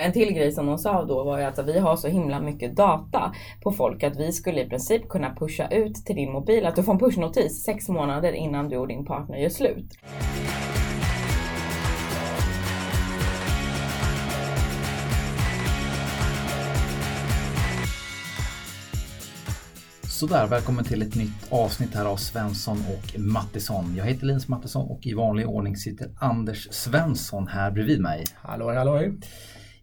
En till grej som de sa då var ju att vi har så himla mycket data på folk att vi skulle i princip kunna pusha ut till din mobil att du får en pushnotis sex månader innan du och din partner gör slut. Sådär, välkommen till ett nytt avsnitt här av Svensson och Mattisson. Jag heter Linus Mattisson och i vanlig ordning sitter Anders Svensson här bredvid mig. Hallå, hallå.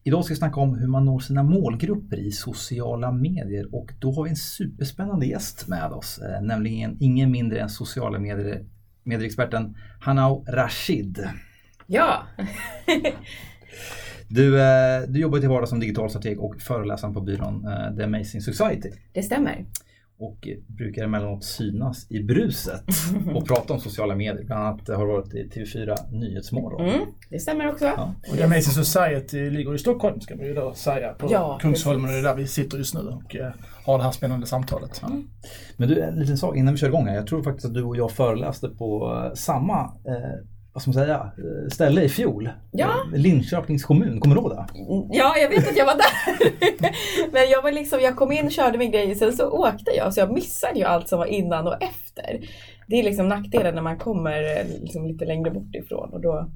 Idag ska vi snacka om hur man når sina målgrupper i sociala medier och då har vi en superspännande gäst med oss, eh, nämligen ingen mindre än sociala medier, medieexperten Hanau Rashid. Ja! Du, eh, du jobbar till vardags som digital strateg och föreläsare på byrån eh, The Amazing Society. Det stämmer och brukar emellanåt synas i bruset och prata om sociala medier. Bland annat har varit i TV4 Nyhetsmorgon. Mm, det stämmer också. Ja. Och The Amazing Society ligger i Stockholm ska man ju då säga. På ja, Kungsholmen och det är där vi sitter just nu och eh, har det här spännande samtalet. Ja. Men du, en liten sak innan vi kör igång här. Jag tror faktiskt att du och jag föreläste på eh, samma eh, vad ska man säga, eh, ställe i fjol. Ja. Linköpings kommun, kommer du ihåg det? Ja, jag vet att jag var där. Men jag var liksom, jag kom in, körde min grej, sen så åkte jag så jag missade ju allt som var innan och efter. Det är liksom nackdelen när man kommer eh, liksom lite längre bort ifrån och då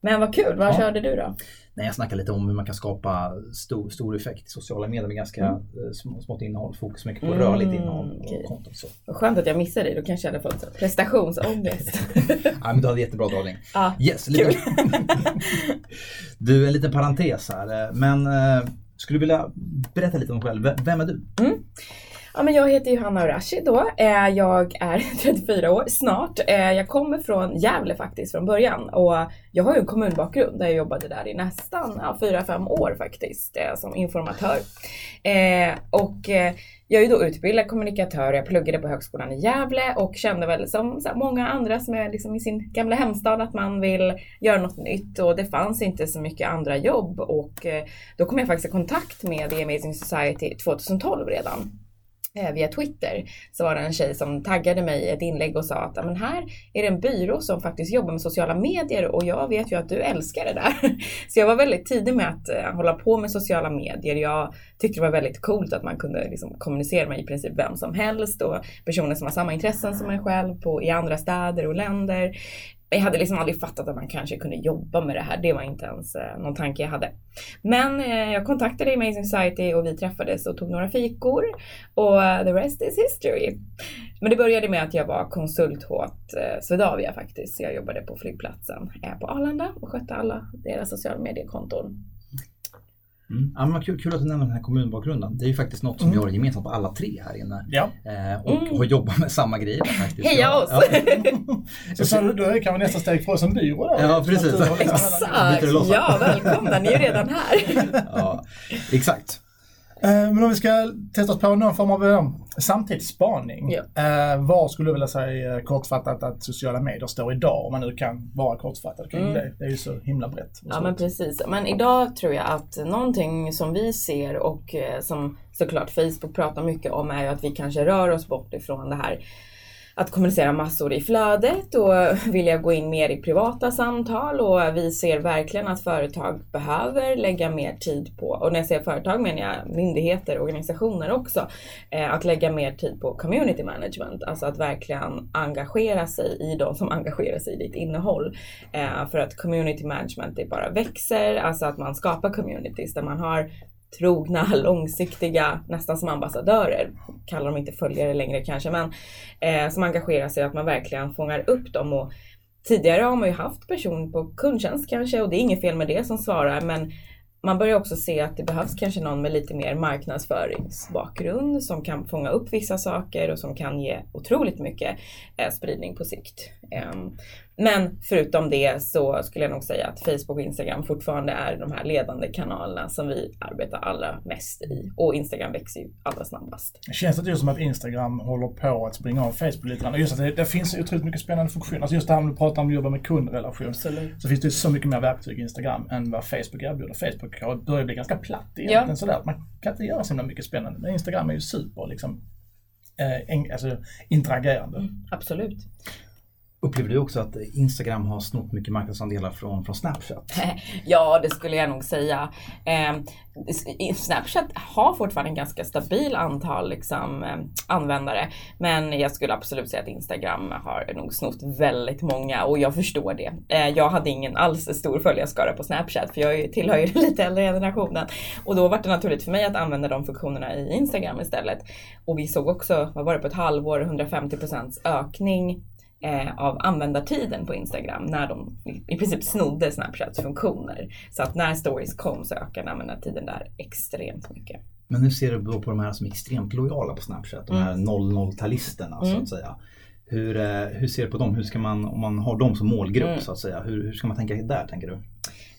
men vad kul, vad ja. körde du då? Nej, jag snackar lite om hur man kan skapa stor, stor effekt i sociala medier med ganska mm. Eh, smått innehåll. Fokus mycket på mm, rörligt innehåll och okay. konton. Så. Skönt att jag missade dig, då kanske jag hade fått prestationsångest. ja, men du hade jättebra dragning. Ah, yes, lite... du, en liten parentes här. Men uh, skulle du vilja berätta lite om dig själv? Vem är du? Mm. Ja, men jag heter Johanna Urashi, då. Eh, jag är 34 år snart. Eh, jag kommer från Gävle faktiskt från början och jag har ju en kommunbakgrund där jag jobbade där i nästan ja, 4-5 år faktiskt eh, som informatör. Och jag är då utbildad kommunikatör, jag pluggade på Högskolan i Gävle och kände väl som många andra som är liksom i sin gamla hemstad att man vill göra något nytt och det fanns inte så mycket andra jobb och då kom jag faktiskt i kontakt med The Amazing Society 2012 redan. Eh, via Twitter så var det en tjej som taggade mig i ett inlägg och sa att men här är det en byrå som faktiskt jobbar med sociala medier och jag vet ju att du älskar det där. Så jag var väldigt tidig med att eh, hålla på med sociala medier. Jag tyckte det var väldigt coolt att man kunde liksom, kommunicera med i princip vem som helst och personer som har samma intressen som en själv på, i andra städer och länder jag hade liksom aldrig fattat att man kanske kunde jobba med det här. Det var inte ens eh, någon tanke jag hade. Men eh, jag kontaktade Amazing Society och vi träffades och tog några fikor. Och uh, the rest is history. Men det började med att jag var konsult åt eh, Swedavia faktiskt. Jag jobbade på flygplatsen eh, på Arlanda och skötte alla deras sociala mediekonton. Mm. Ja, men kul, kul att du nämner den här kommunbakgrunden. Det är ju faktiskt något som mm. vi har gemensamt på alla tre här inne. Ja. Eh, och mm. har jobbat med samma grejer faktiskt. Heja oss! Ja. så, då kan vi nästa steg få oss en byrå då. Ja precis. Exakt! Ja, välkomna, ni är redan här. ja, exakt. Eh, men om vi ska testa oss på någon form av eh, samtidsspaning. Eh, var skulle du vilja säga kortfattat att sociala medier står idag? Om man nu kan vara kortfattad kring mm. det. Det är ju så himla brett. Ja men precis. Men idag tror jag att någonting som vi ser och som såklart Facebook pratar mycket om är ju att vi kanske rör oss bort ifrån det här att kommunicera massor i flödet och vilja gå in mer i privata samtal och vi ser verkligen att företag behöver lägga mer tid på, och när jag säger företag menar jag myndigheter och organisationer också, eh, att lägga mer tid på community management, alltså att verkligen engagera sig i de som engagerar sig i ditt innehåll. Eh, för att community management det bara växer, alltså att man skapar communities där man har trogna, långsiktiga, nästan som ambassadörer, kallar dem inte följare längre kanske, men eh, som engagerar sig, att man verkligen fångar upp dem. Och tidigare har man ju haft person på kundtjänst kanske och det är inget fel med det som svarar, men man börjar också se att det behövs kanske någon med lite mer marknadsföringsbakgrund som kan fånga upp vissa saker och som kan ge otroligt mycket eh, spridning på sikt. Um, men förutom det så skulle jag nog säga att Facebook och Instagram fortfarande är de här ledande kanalerna som vi arbetar allra mest i. Och Instagram växer ju allra snabbast. Känns det inte som att Instagram håller på att springa av Facebook lite grann? Just att det, det finns otroligt mycket spännande funktioner. Alltså just det här om du pratar om att jobba med kundrelation. Absolut. Så finns det så mycket mer verktyg i Instagram än vad Facebook erbjuder. Facebook börjar bli ganska platt egentligen ja. sådär. Man kan inte göra så himla mycket spännande. Men Instagram är ju super liksom, eh, alltså, interagerande. Mm, absolut. Upplever du också att Instagram har snott mycket marknadsandelar från, från Snapchat? ja, det skulle jag nog säga. Eh, Snapchat har fortfarande en ganska stabil antal liksom, eh, användare. Men jag skulle absolut säga att Instagram har nog snott väldigt många och jag förstår det. Eh, jag hade ingen alls stor följarskara på Snapchat för jag tillhör ju den lite äldre generationen. Och då var det naturligt för mig att använda de funktionerna i Instagram istället. Och vi såg också, vad var det på ett halvår, 150% ökning eh, av användartiden på Instagram när de i princip snodde Snapchats funktioner. Så att när stories kom så ökade användartiden där extremt mycket. Men hur ser du då på de här som är extremt lojala på Snapchat? De här mm. 00-talisterna mm. så att säga. Hur, eh, hur ser du på dem? Hur ska man, om man har dem som målgrupp mm. så att säga, hur, hur ska man tänka där tänker du?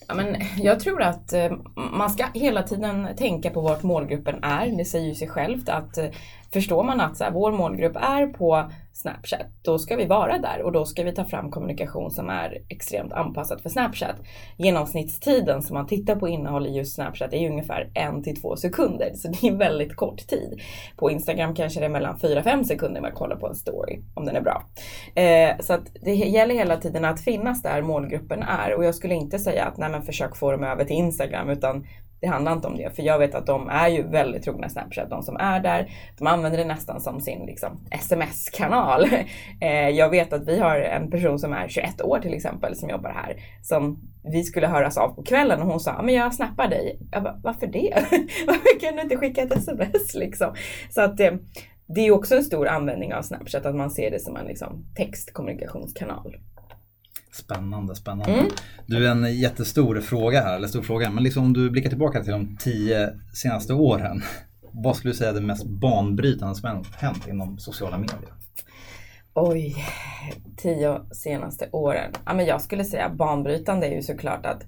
Ja, men jag tror att eh, man ska hela tiden tänka på vart målgruppen är. Det säger ju sig självt att eh, förstår man att så här, vår målgrupp är på Snapchat, då ska vi vara där och då ska vi ta fram kommunikation som är extremt anpassad för Snapchat. Genomsnittstiden som man tittar på innehåll i just Snapchat är ungefär en till två sekunder, så det är väldigt kort tid. På Instagram kanske det är mellan 4-5 sekunder man kollar på en story, om den är bra. Eh, så att det gäller hela tiden att finnas där målgruppen är och jag skulle inte säga att nej men försök få dem över till Instagram utan det handlar inte om det, för jag vet att de är ju väldigt trogna Snapchat, de som är där. De använder det nästan som sin liksom, sms-kanal. Eh, jag vet att vi har en person som är 21 år till exempel som jobbar här, som vi skulle höras av på kvällen och hon sa, men jag snappar dig. Jag bara, Varför det? Varför kan du inte skicka ett sms liksom? Så att eh, det är också en stor användning av Snapchat, att man ser det som en liksom, textkommunikationskanal. Spännande, spännande. Mm. Du, en jättestor fråga här, eller stor fråga, men liksom om du blickar tillbaka till de tio senaste åren. Vad skulle du säga är det mest banbrytande som hänt inom sociala medier? Oj, tio senaste åren. Ja, men jag skulle säga banbrytande är ju såklart att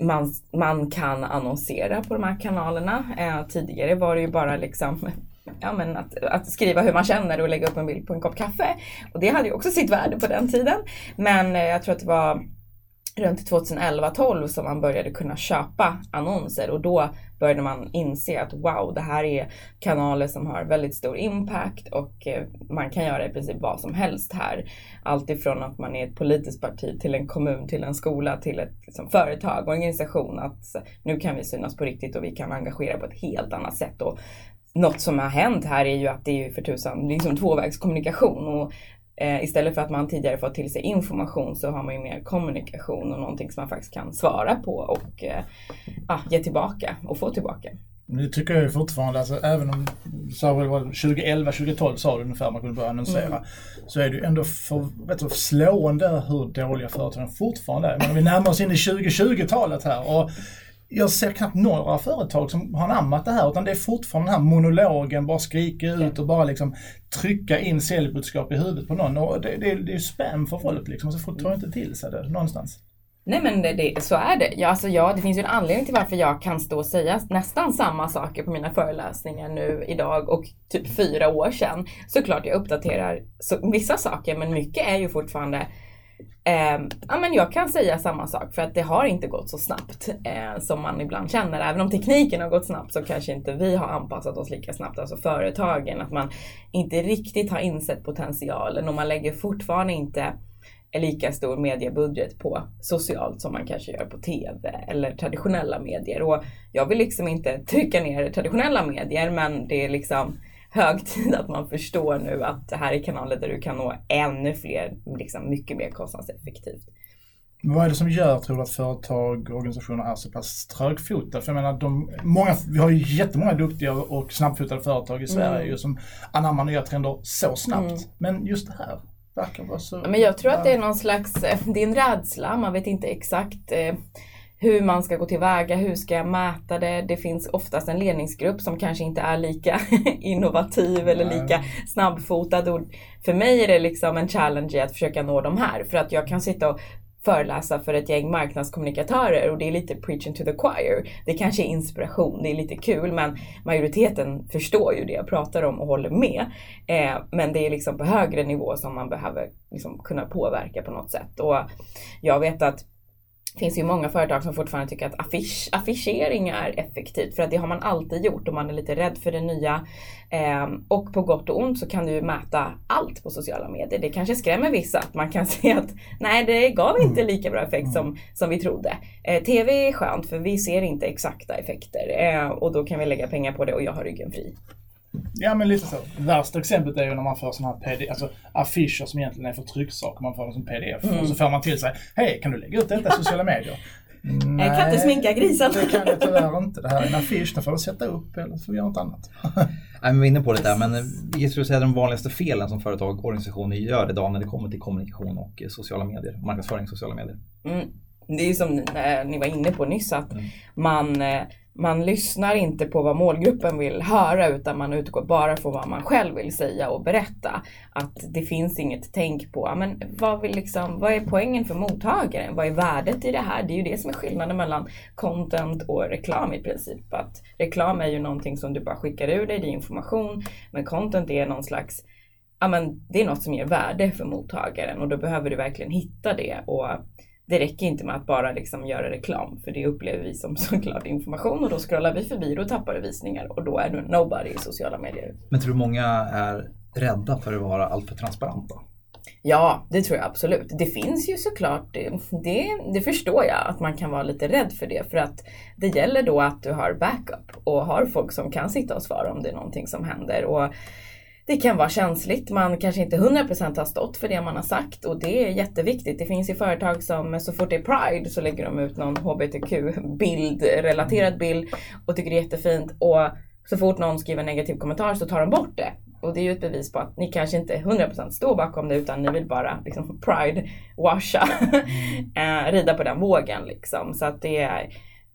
man, man kan annonsera på de här kanalerna. Eh, tidigare var det ju bara liksom ja, men att, att, skriva hur man känner och lägga upp en bild på en kopp kaffe. Och det hade ju också sitt värde på den tiden. Men eh, jag tror att det var runt 2011-12 som man började kunna köpa annonser och då började man inse att wow, det här är kanaler som har väldigt stor impact och eh, man kan göra i princip vad som helst här. Allt ifrån att man är ett politiskt parti till en kommun, till en skola, till ett liksom, företag, organisation. Att nu kan vi synas på riktigt och vi kan engagera på ett helt annat sätt. Och något som har hänt här är ju att det är för tusan liksom tvåvägskommunikation. Och, eh, istället för att man tidigare fått till sig information så har man ju mer kommunikation och någonting som man faktiskt kan svara på och eh, ah, ge tillbaka och få tillbaka. Det tycker jag fortfarande, alltså, även om så 2011, 2012 sa du ungefär man kunde börja annonsera. Mm. Så är det ju ändå för, vet du, slående hur dåliga företagen fortfarande är. Men vi närmar oss in i 2020-talet här. Och jag ser knappt några företag som har anammat det här utan det är fortfarande den här monologen, bara skrika ut och bara liksom trycka in säljbudskap i huvudet på någon. Och det, det, det är ju spam för folk liksom, så folk tar inte till sig det någonstans. Nej men det, det, så är det. Ja, alltså, ja, det finns ju en anledning till varför jag kan stå och säga nästan samma saker på mina föreläsningar nu idag och typ fyra år sedan. Såklart jag uppdaterar så, vissa saker men mycket är ju fortfarande Eh, ja, men jag kan säga samma sak för att det har inte gått så snabbt eh, som man ibland känner. Även om tekniken har gått snabbt så kanske inte vi har anpassat oss lika snabbt, alltså företagen. Att man inte riktigt har insett potentialen och man lägger fortfarande inte en lika stor mediebudget på socialt som man kanske gör på TV eller traditionella medier. Och jag vill liksom inte trycka ner traditionella medier men det är liksom hög tid att man förstår nu att det här är kanaler där du kan nå ännu fler, liksom mycket mer kostnadseffektivt. Vad är det som gör, tror du, att företag och organisationer är så pass trögfotade? För jag menar, de, många, vi har ju jättemånga duktiga och snabbfotade företag i Sverige mm. som anammar nya trender så snabbt. Mm. Men just det här verkar vara så... Men jag tror att det är någon slags, eh, det är en rädsla, man vet inte exakt eh, hur man ska gå tillväga, hur ska jag mäta det? Det finns oftast en ledningsgrupp som kanske inte är lika innovativ eller lika snabbfotad. Och för mig är det liksom en challenge att försöka nå de här för att jag kan sitta och föreläsa för ett gäng marknadskommunikatörer och det är lite preaching to the choir. Det kanske är inspiration, det är lite kul men majoriteten förstår ju det jag pratar om och håller med. Eh, men det är liksom på högre nivå som man behöver liksom kunna påverka på något sätt. Och jag vet att det finns ju många företag som fortfarande tycker att affisch, affischering är effektivt för att det har man alltid gjort och man är lite rädd för det nya. Eh, och på gott och ont så kan du mäta allt på sociala medier. Det kanske skrämmer vissa att man kan se att nej det gav inte mm. lika bra effekt som, som vi trodde. Eh, TV är skönt för vi ser inte exakta effekter eh, och då kan vi lägga pengar på det och jag har ryggen fri. Ja men lite så. Värsta exemplet är ju när man får sådana här PDF, alltså affischer som egentligen är för trycksaker. Man får dem som pdf mm. och så får man till sig, hej kan du lägga ut detta i sociala medier? Nej, jag kan inte sminka grisen. Det kan jag tyvärr inte. Det här är en affisch, den får du sätta upp eller så göra något annat. Nej, vi var inne på det där, men vilket skulle du säga är de vanligaste felen som företag och organisationer gör idag när det kommer till kommunikation och sociala medier, marknadsföring i sociala medier? Mm. Det är som ni var inne på nyss att mm. man eh, man lyssnar inte på vad målgruppen vill höra utan man utgår bara från vad man själv vill säga och berätta. Att det finns inget tänk på men vad, vill liksom, vad är poängen för mottagaren? Vad är värdet i det här? Det är ju det som är skillnaden mellan content och reklam i princip. Att reklam är ju någonting som du bara skickar ur dig, det är information. Men content är någon slags ja, men det är något som ger värde för mottagaren och då behöver du verkligen hitta det. Och det räcker inte med att bara liksom göra reklam för det upplever vi som såklart information och då scrollar vi förbi och tappar du visningar och då är du nobody i sociala medier. Men tror du många är rädda för att vara alltför transparenta? Ja, det tror jag absolut. Det finns ju såklart, det, det förstår jag att man kan vara lite rädd för det. För att det gäller då att du har backup och har folk som kan sitta och svara om det är någonting som händer. Och det kan vara känsligt. Man kanske inte 100% har stått för det man har sagt och det är jätteviktigt. Det finns ju företag som så fort det är Pride så lägger de ut någon HBTQ-bild, relaterad bild och tycker det är jättefint. Och så fort någon skriver en negativ kommentar så tar de bort det. Och det är ju ett bevis på att ni kanske inte 100% står bakom det utan ni vill bara liksom pride-washa, mm. rida på den vågen liksom. Så att det är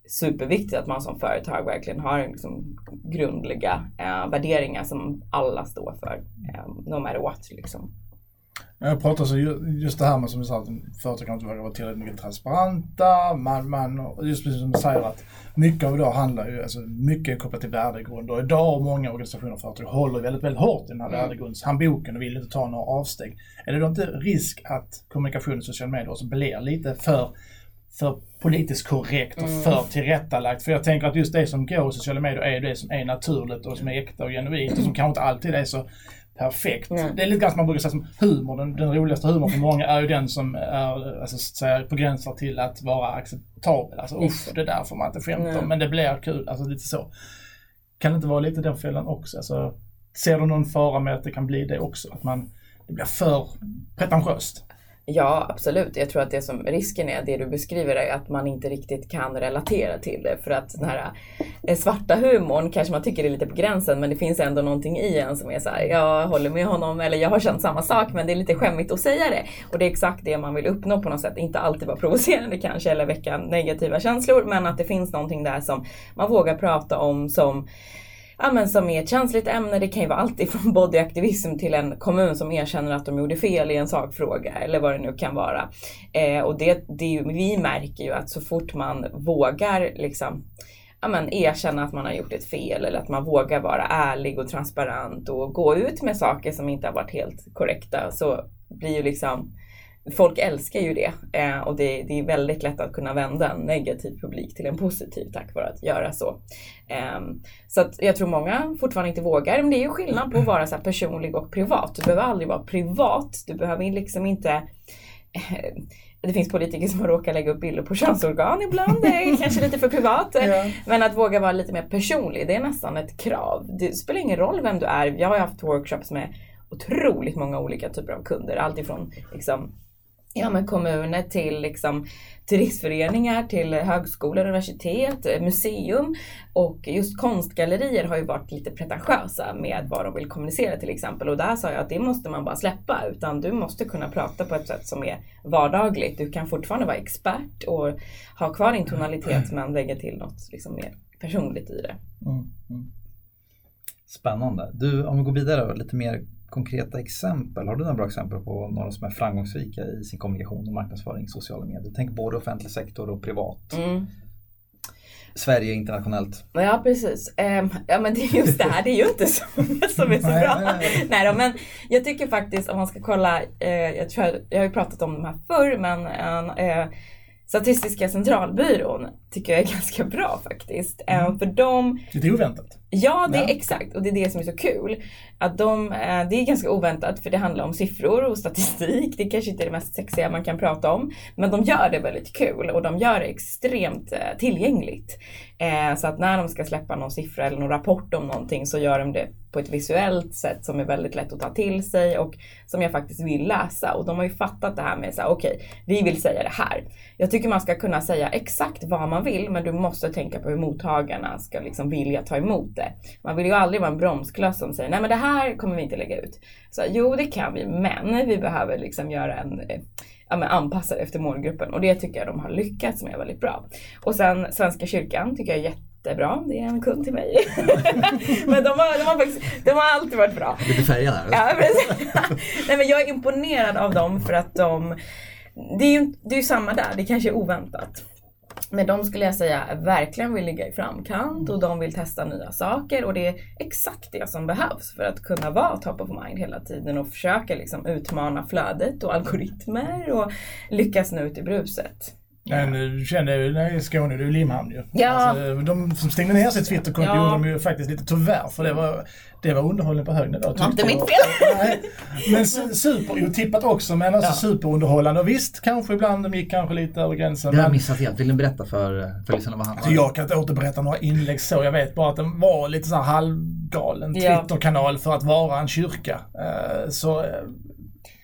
superviktigt att man som företag verkligen har liksom grundliga eh, värderingar som alla står för. Eh, no matter what liksom. Jag pratar så just det här med som du sa att företag inte vara tillräckligt mycket transparenta. Man, man, just precis som du säger att mycket av det handlar ju, alltså mycket är kopplat till värdegrund och idag många organisationer och företag håller väldigt, väldigt hårt i den här mm. värdegrundshandboken och vill inte ta några avsteg. Är det då inte risk att kommunikation i sociala medier också blir lite för för politiskt korrekt och mm. för tillrättalagt. För jag tänker att just det som går i sociala medier är det som är naturligt och som är äkta och genuint och som kanske inte alltid är så perfekt. Mm. Det är lite grann som man brukar säga som humor. Den, den roligaste humorn för många är ju den som är alltså, så på gränsen till att vara acceptabel. Alltså usch, det där får man inte skämta om. Mm. Men det blir kul. Alltså lite så. Kan det inte vara lite den fällan också? Alltså, ser du någon fara med att det kan bli det också? Att man, det blir för pretentiöst? Ja, absolut. Jag tror att det som risken är, det du beskriver, är att man inte riktigt kan relatera till det. För att den här eh, svarta humorn kanske man tycker är lite på gränsen, men det finns ändå någonting i en som är så här, jag håller med honom, eller jag har känt samma sak, men det är lite skämmigt att säga det. Och det är exakt det man vill uppnå på något sätt. Inte alltid vara provocerande kanske, eller väcka negativa känslor, men att det finns någonting där som man vågar prata om som ja, men som är ett känsligt ämne. Det kan ju vara allt ifrån bodyaktivism till en kommun som erkänner att de gjorde fel i en sakfråga eller vad det nu kan vara. Eh, och det, det, vi märker ju att så fort man vågar liksom ja, men, erkänna att man har gjort ett fel eller att man vågar vara ärlig och transparent och gå ut med saker som inte har varit helt korrekta så blir ju liksom folk älskar ju det eh, och det, det, är väldigt lätt att kunna vända en negativ publik till en positiv tack vare att göra så. Eh, så att jag tror många fortfarande inte vågar, men det är ju skillnad på att vara så personlig och privat. Du behöver aldrig vara privat, du behöver liksom inte eh, det finns politiker som råkar lägga upp bilder på könsorgan ibland, det är kanske lite för privat. Ja. Men att våga vara lite mer personlig, det är nästan ett krav. Det spelar ingen roll vem du är. Jag har haft workshops med otroligt många olika typer av kunder. Alltifrån liksom, ja, men kommuner till liksom, turistföreningar, till högskolor, universitet, museum. Och just konstgallerier har ju varit lite pretentiösa med vad de vill kommunicera till exempel. Och där sa jag att det måste man bara släppa. Utan du måste kunna prata på ett sätt som är vardagligt. Du kan fortfarande vara expert och ha kvar din tonalitet men lägga till något liksom mer personligt i det. Mm, mm. Spännande. Du, om vi går vidare lite mer konkreta exempel? Har du några bra exempel på några som är framgångsrika i sin kommunikation och marknadsföring i sociala medier? Tänk både offentlig sektor och privat. Mm. Sverige internationellt. Ja precis. Um, ja men det är just det här, det är ju inte så som är så bra. Nej, nej då, men jag tycker faktiskt om man ska kolla, uh, jag, tror jag, jag har ju pratat om de här förr men uh, Statistiska centralbyrån tycker jag är ganska bra faktiskt. Mm. För de... Lite oväntat. Ja, det är ja. exakt. Och det är det som är så kul. Att de, eh, det är ganska oväntat för det handlar om siffror och statistik. Det kanske inte är det mest sexiga man kan prata om. Men de gör det väldigt kul och de gör det extremt eh, tillgängligt. Eh, så att när de ska släppa någon siffra eller någon rapport om någonting så gör de det på ett visuellt sätt som är väldigt lätt att ta till sig och som jag faktiskt vill läsa. Och de har ju fattat det här med så här, okej, okay, vi vill säga det här. Jag tycker man ska kunna säga exakt vad man vill, men du måste tänka på hur mottagarna ska liksom vilja ta emot det. Man vill ju aldrig vara en bromskloss som säger, nej men det här kommer vi inte lägga ut. Så jo, det kan vi, men vi behöver liksom göra en eh, ja, men anpassad efter målgruppen och det tycker jag de har lyckats med väldigt bra. Och sen Svenska kyrkan tycker jag är jättebra. Det är en kund till mig. men de har, de, har faktiskt, de har alltid varit bra. Lite färgad här. Ja, precis. Nej, men jag är imponerad av dem för att de det är ju det är samma där, det kanske är oväntat. Men de skulle jag säga verkligen vill ligga i framkant och de vill testa nya saker och det är exakt det som behövs för att kunna vara top of mind hela tiden och försöka liksom utmana flödet och algoritmer och lyckas nå ut i bruset. Men du kände ju, när i Skåne, det är ju Limhamn ju. Ja. Alltså, de som stängde ner sitt Twitterkonto ja. gjorde de ju faktiskt lite tyvärr för det var, det var underhållning på hög nivå. Det var inte mitt fel. Men super, otippat också men alltså ja. superunderhållande. Och visst, kanske ibland de gick kanske lite över gränsen. Det har jag missat helt. Vill du berätta för, för lyssnarna vad han alltså, Jag kan inte återberätta några inlägg så. Jag vet bara att den var lite så här halvgalen Twitterkanal för att vara en kyrka. Uh, så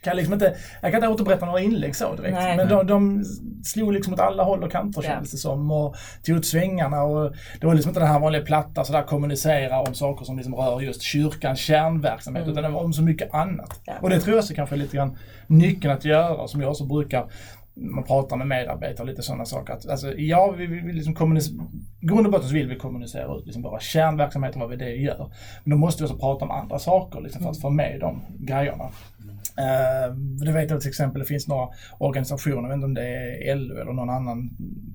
kan liksom inte, jag kan inte återberätta några inlägg så direkt. Nej. Men de, de slog liksom åt alla håll och kanter ja. kändes det som. Och tog ut svängarna och det var liksom inte den här vanliga platta sådär kommunicera om saker som liksom rör just kyrkans kärnverksamhet. Mm. Utan det var om så mycket annat. Ja. Och det tror jag så kanske är lite grann nyckeln att göra som jag så brukar man pratar med medarbetare och lite sådana saker. Att, alltså, ja, vi vill liksom kommunicera, grund och botten så vill vi kommunicera ut liksom bara kärnverksamheten, vad vi det gör. Men då måste vi också prata om andra saker liksom, för att få med de grejerna. Uh, det vet jag till exempel, det finns några organisationer, jag vet inte om det är LO eller någon annan,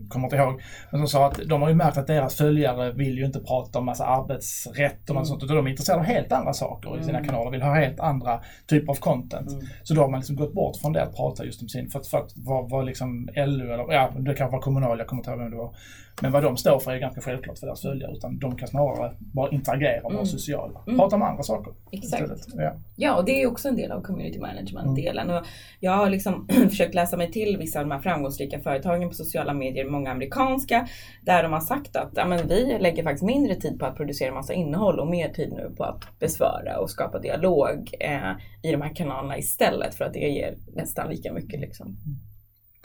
kommer inte ihåg, men som sa att de har ju märkt att deras följare vill ju inte prata om massa arbetsrätt och mm. sånt, utan de är intresserade av helt andra saker i sina mm. kanaler, vill ha helt andra typer av content. Mm. Så då har man liksom gått bort från det att prata just om sin, för att, för att vara var liksom LO eller, ja det kanske var kommunal, jag kommer inte ihåg vem det var. Men vad de står för är ganska självklart för deras följare, utan de kan snarare bara interagera och vara mm. sociala. Mm. Prata om andra saker. Exakt. Ja. ja, och det är också en del av community management-delen. Mm. jag har liksom försökt läsa mig till vissa av de här framgångsrika företagen på sociala medier, många amerikanska, där de har sagt att ja, men vi lägger faktiskt mindre tid på att producera massa innehåll och mer tid nu på att besvara och skapa dialog eh, i de här kanalerna istället för att det ger nästan lika mycket. Liksom.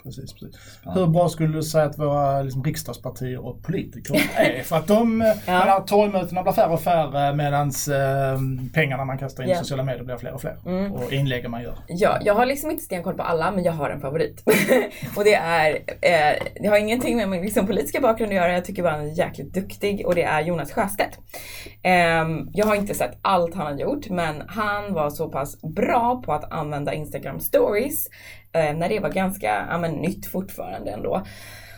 Precis, precis. Hur bra skulle du säga att våra liksom, riksdagspartier och politiker är? För att de, ja. torgmötena blir färre och färre medan eh, pengarna man kastar in i yeah. sociala medier blir fler och fler. Mm. Och inläggen man gör. Ja, jag har liksom inte stenkoll på alla men jag har en favorit. och det är, eh, det har ingenting med min liksom, politiska bakgrund att göra, jag tycker bara han är jäkligt duktig och det är Jonas Sjöstedt. Eh, jag har inte sett allt han har gjort men han var så pass bra på att använda Instagram stories eh, när det var ganska men, nytt fortfarande ändå.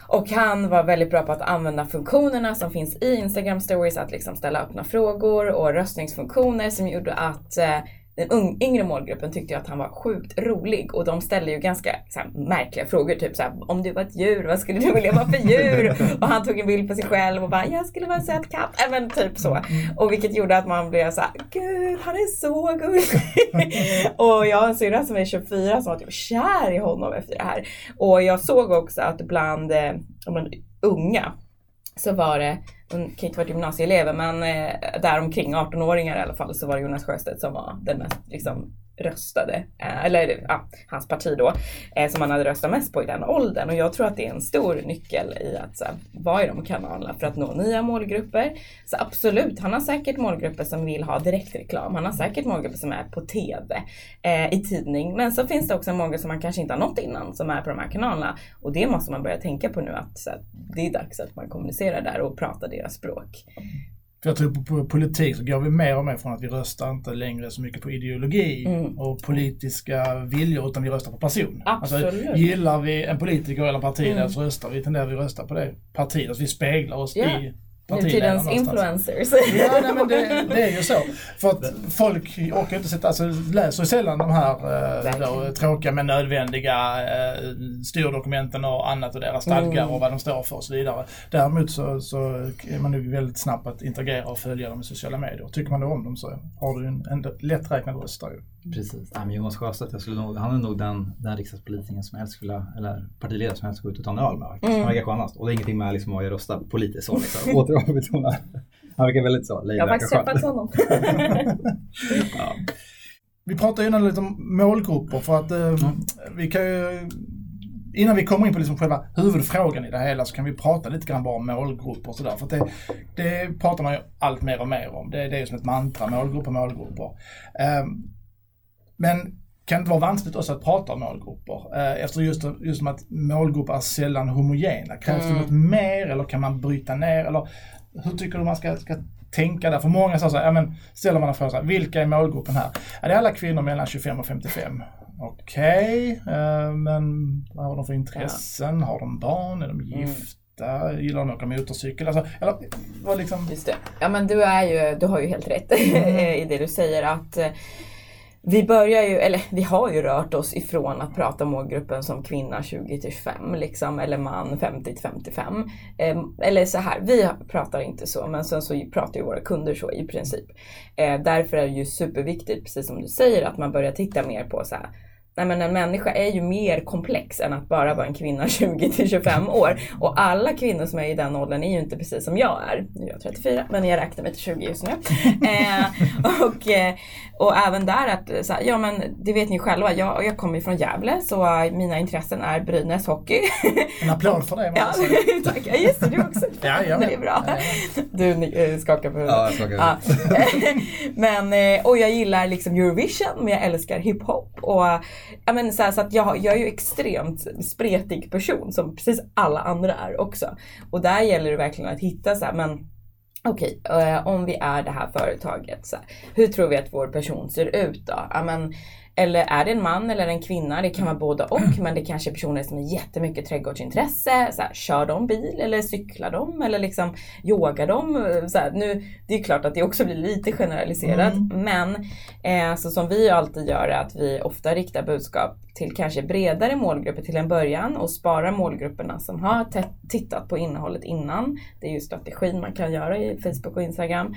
Och han var väldigt bra på att använda funktionerna som finns i Instagram stories, att liksom ställa öppna frågor och röstningsfunktioner som gjorde att eh, den yngre målgruppen tyckte att han var sjukt rolig och de ställde ju ganska här, märkliga frågor. Typ såhär, om du var ett djur, vad skulle du vilja vara för djur? och han tog en bild på sig själv och bara, jag skulle vara en söt katt. Även typ så. Och vilket gjorde att man blev såhär, gud han är så gullig. och jag har en syrra som är 24 som var typ kär i honom efter det här. Och jag såg också att bland, eh, unga så var det, hon kan inte varit gymnasieelever, men eh, däromkring 18-åringar i alla fall så var det Jonas Sjöstedt som var den mest liksom, röstade, eh, eller ja, hans parti då, eh, som han hade röstat mest på i den åldern. Och jag tror att det är en stor nyckel i att så, vara i de kanalerna för att nå nya målgrupper. Så absolut, han har säkert målgrupper som vill ha direktreklam. Han har säkert målgrupper som är på TV, eh, i tidning. Men så finns det också många som man kanske inte har nått innan som är på de här kanalerna. Och det måste man börja tänka på nu att så, det är dags att man kommunicerar där och pratar deras språk. För jag tror på, på politik så går vi mer och mer från att vi röstar inte längre så mycket på ideologi mm. och politiska viljor utan vi röstar på person. Alltså, Absolut. Alltså, gillar vi en politiker eller parti mm. så röstar vi, tenderar vi att rösta på det partiet. Alltså vi speglar oss yeah. i Nutidens influencers. Ja, nej, men det, det, är ju så. För att folk orkar inte sätta, alltså läser sällan de här eh, då, tråkiga men nödvändiga eh, styrdokumenten och annat och deras stadgar mm. och vad de står för och så vidare. Däremot så, så är man nog väldigt snabb att interagera och följa dem i sociala medier. Tycker man då om dem så har du en, en lätträknad röst där ju. Precis. Ja, men Jonas Sjöstedt, jag skulle nog, han är nog den, den riksdagspolitikern som helst skulle, eller partiledare som helst skulle gå ut och ta en öl med. Mm. Han verkar skönast. Och det är ingenting med liksom, att rösta politiskt så. Liksom. Återbetona. Han verkar väldigt så Jag har faktiskt träffat honom. ja. Vi pratade innan lite om målgrupper för att eh, mm. vi kan ju Innan vi kommer in på liksom själva huvudfrågan i det hela så kan vi prata lite grann bara om målgrupper och sådär. För det, det pratar man ju allt mer och mer om. Det, det är ju som ett mantra, målgrupper, målgrupper. Um, men kan det inte vara vanskligt också att prata om målgrupper? Eh, efter just, just att målgrupper är sällan homogena. Krävs mm. det något mer eller kan man bryta ner? Eller hur tycker du man ska, ska tänka där? För många säger så här, ja, men ställer man en fråga så här, vilka är målgruppen här? Är det alla kvinnor mellan 25 och 55? Okej, okay, eh, men vad har de för intressen? Ja. Har de barn? Är de mm. gifta? Mm. Gillar de att åka motorcykel? Alltså, eller, vad liksom... Just det. Ja men du, är ju, du har ju helt rätt mm. i det du säger att eh, vi börjar ju, eller vi har ju rört oss ifrån att prata målgruppen som kvinna 20 till 25 liksom, eller man 50 till 55. Eh, eller så här, vi pratar inte så, men sen så pratar ju våra kunder så i princip. Eh, därför är det ju superviktigt, precis som du säger, att man börjar titta mer på så här, Nej, men en människa är ju mer komplex än att bara vara en kvinna 20 till 25 år. Och alla kvinnor som är i den åldern är ju inte precis som jag är. Nu är jag 34 men jag räknar mig till 20 just nu. eh, och, eh, och även där att, så här, ja men det vet ni själva, jag, jag kommer från Gävle så mina intressen är Brynäs hockey. En applåd för det. Ja, tack. Ja, just det, du också. ja, ja, det är bra. Du äh, skakar på huvudet. Ja, jag skakar ja. Men, eh, och jag gillar liksom Eurovision men jag älskar hiphop. Och ja, men så, här, så att jag, jag är ju extremt spretig person som precis alla andra är också. Och där gäller det verkligen att hitta så här, men Okej, okay, eh, om vi är det här företaget, så här, hur tror vi att vår person ser ut då? Ja, men, eller är det en man eller en kvinna? Det kan vara både och. Men det kanske är personer som har jättemycket trädgårdsintresse. Så här, kör de bil eller cyklar de? Eller liksom yogar de? Så här, nu, det är klart att det också blir lite generaliserat. Mm. Men eh, så som vi alltid gör är att vi ofta riktar budskap till kanske bredare målgrupper till en början och sparar målgrupperna som har tittat på innehållet innan. Det är ju strategin man kan göra i Facebook och Instagram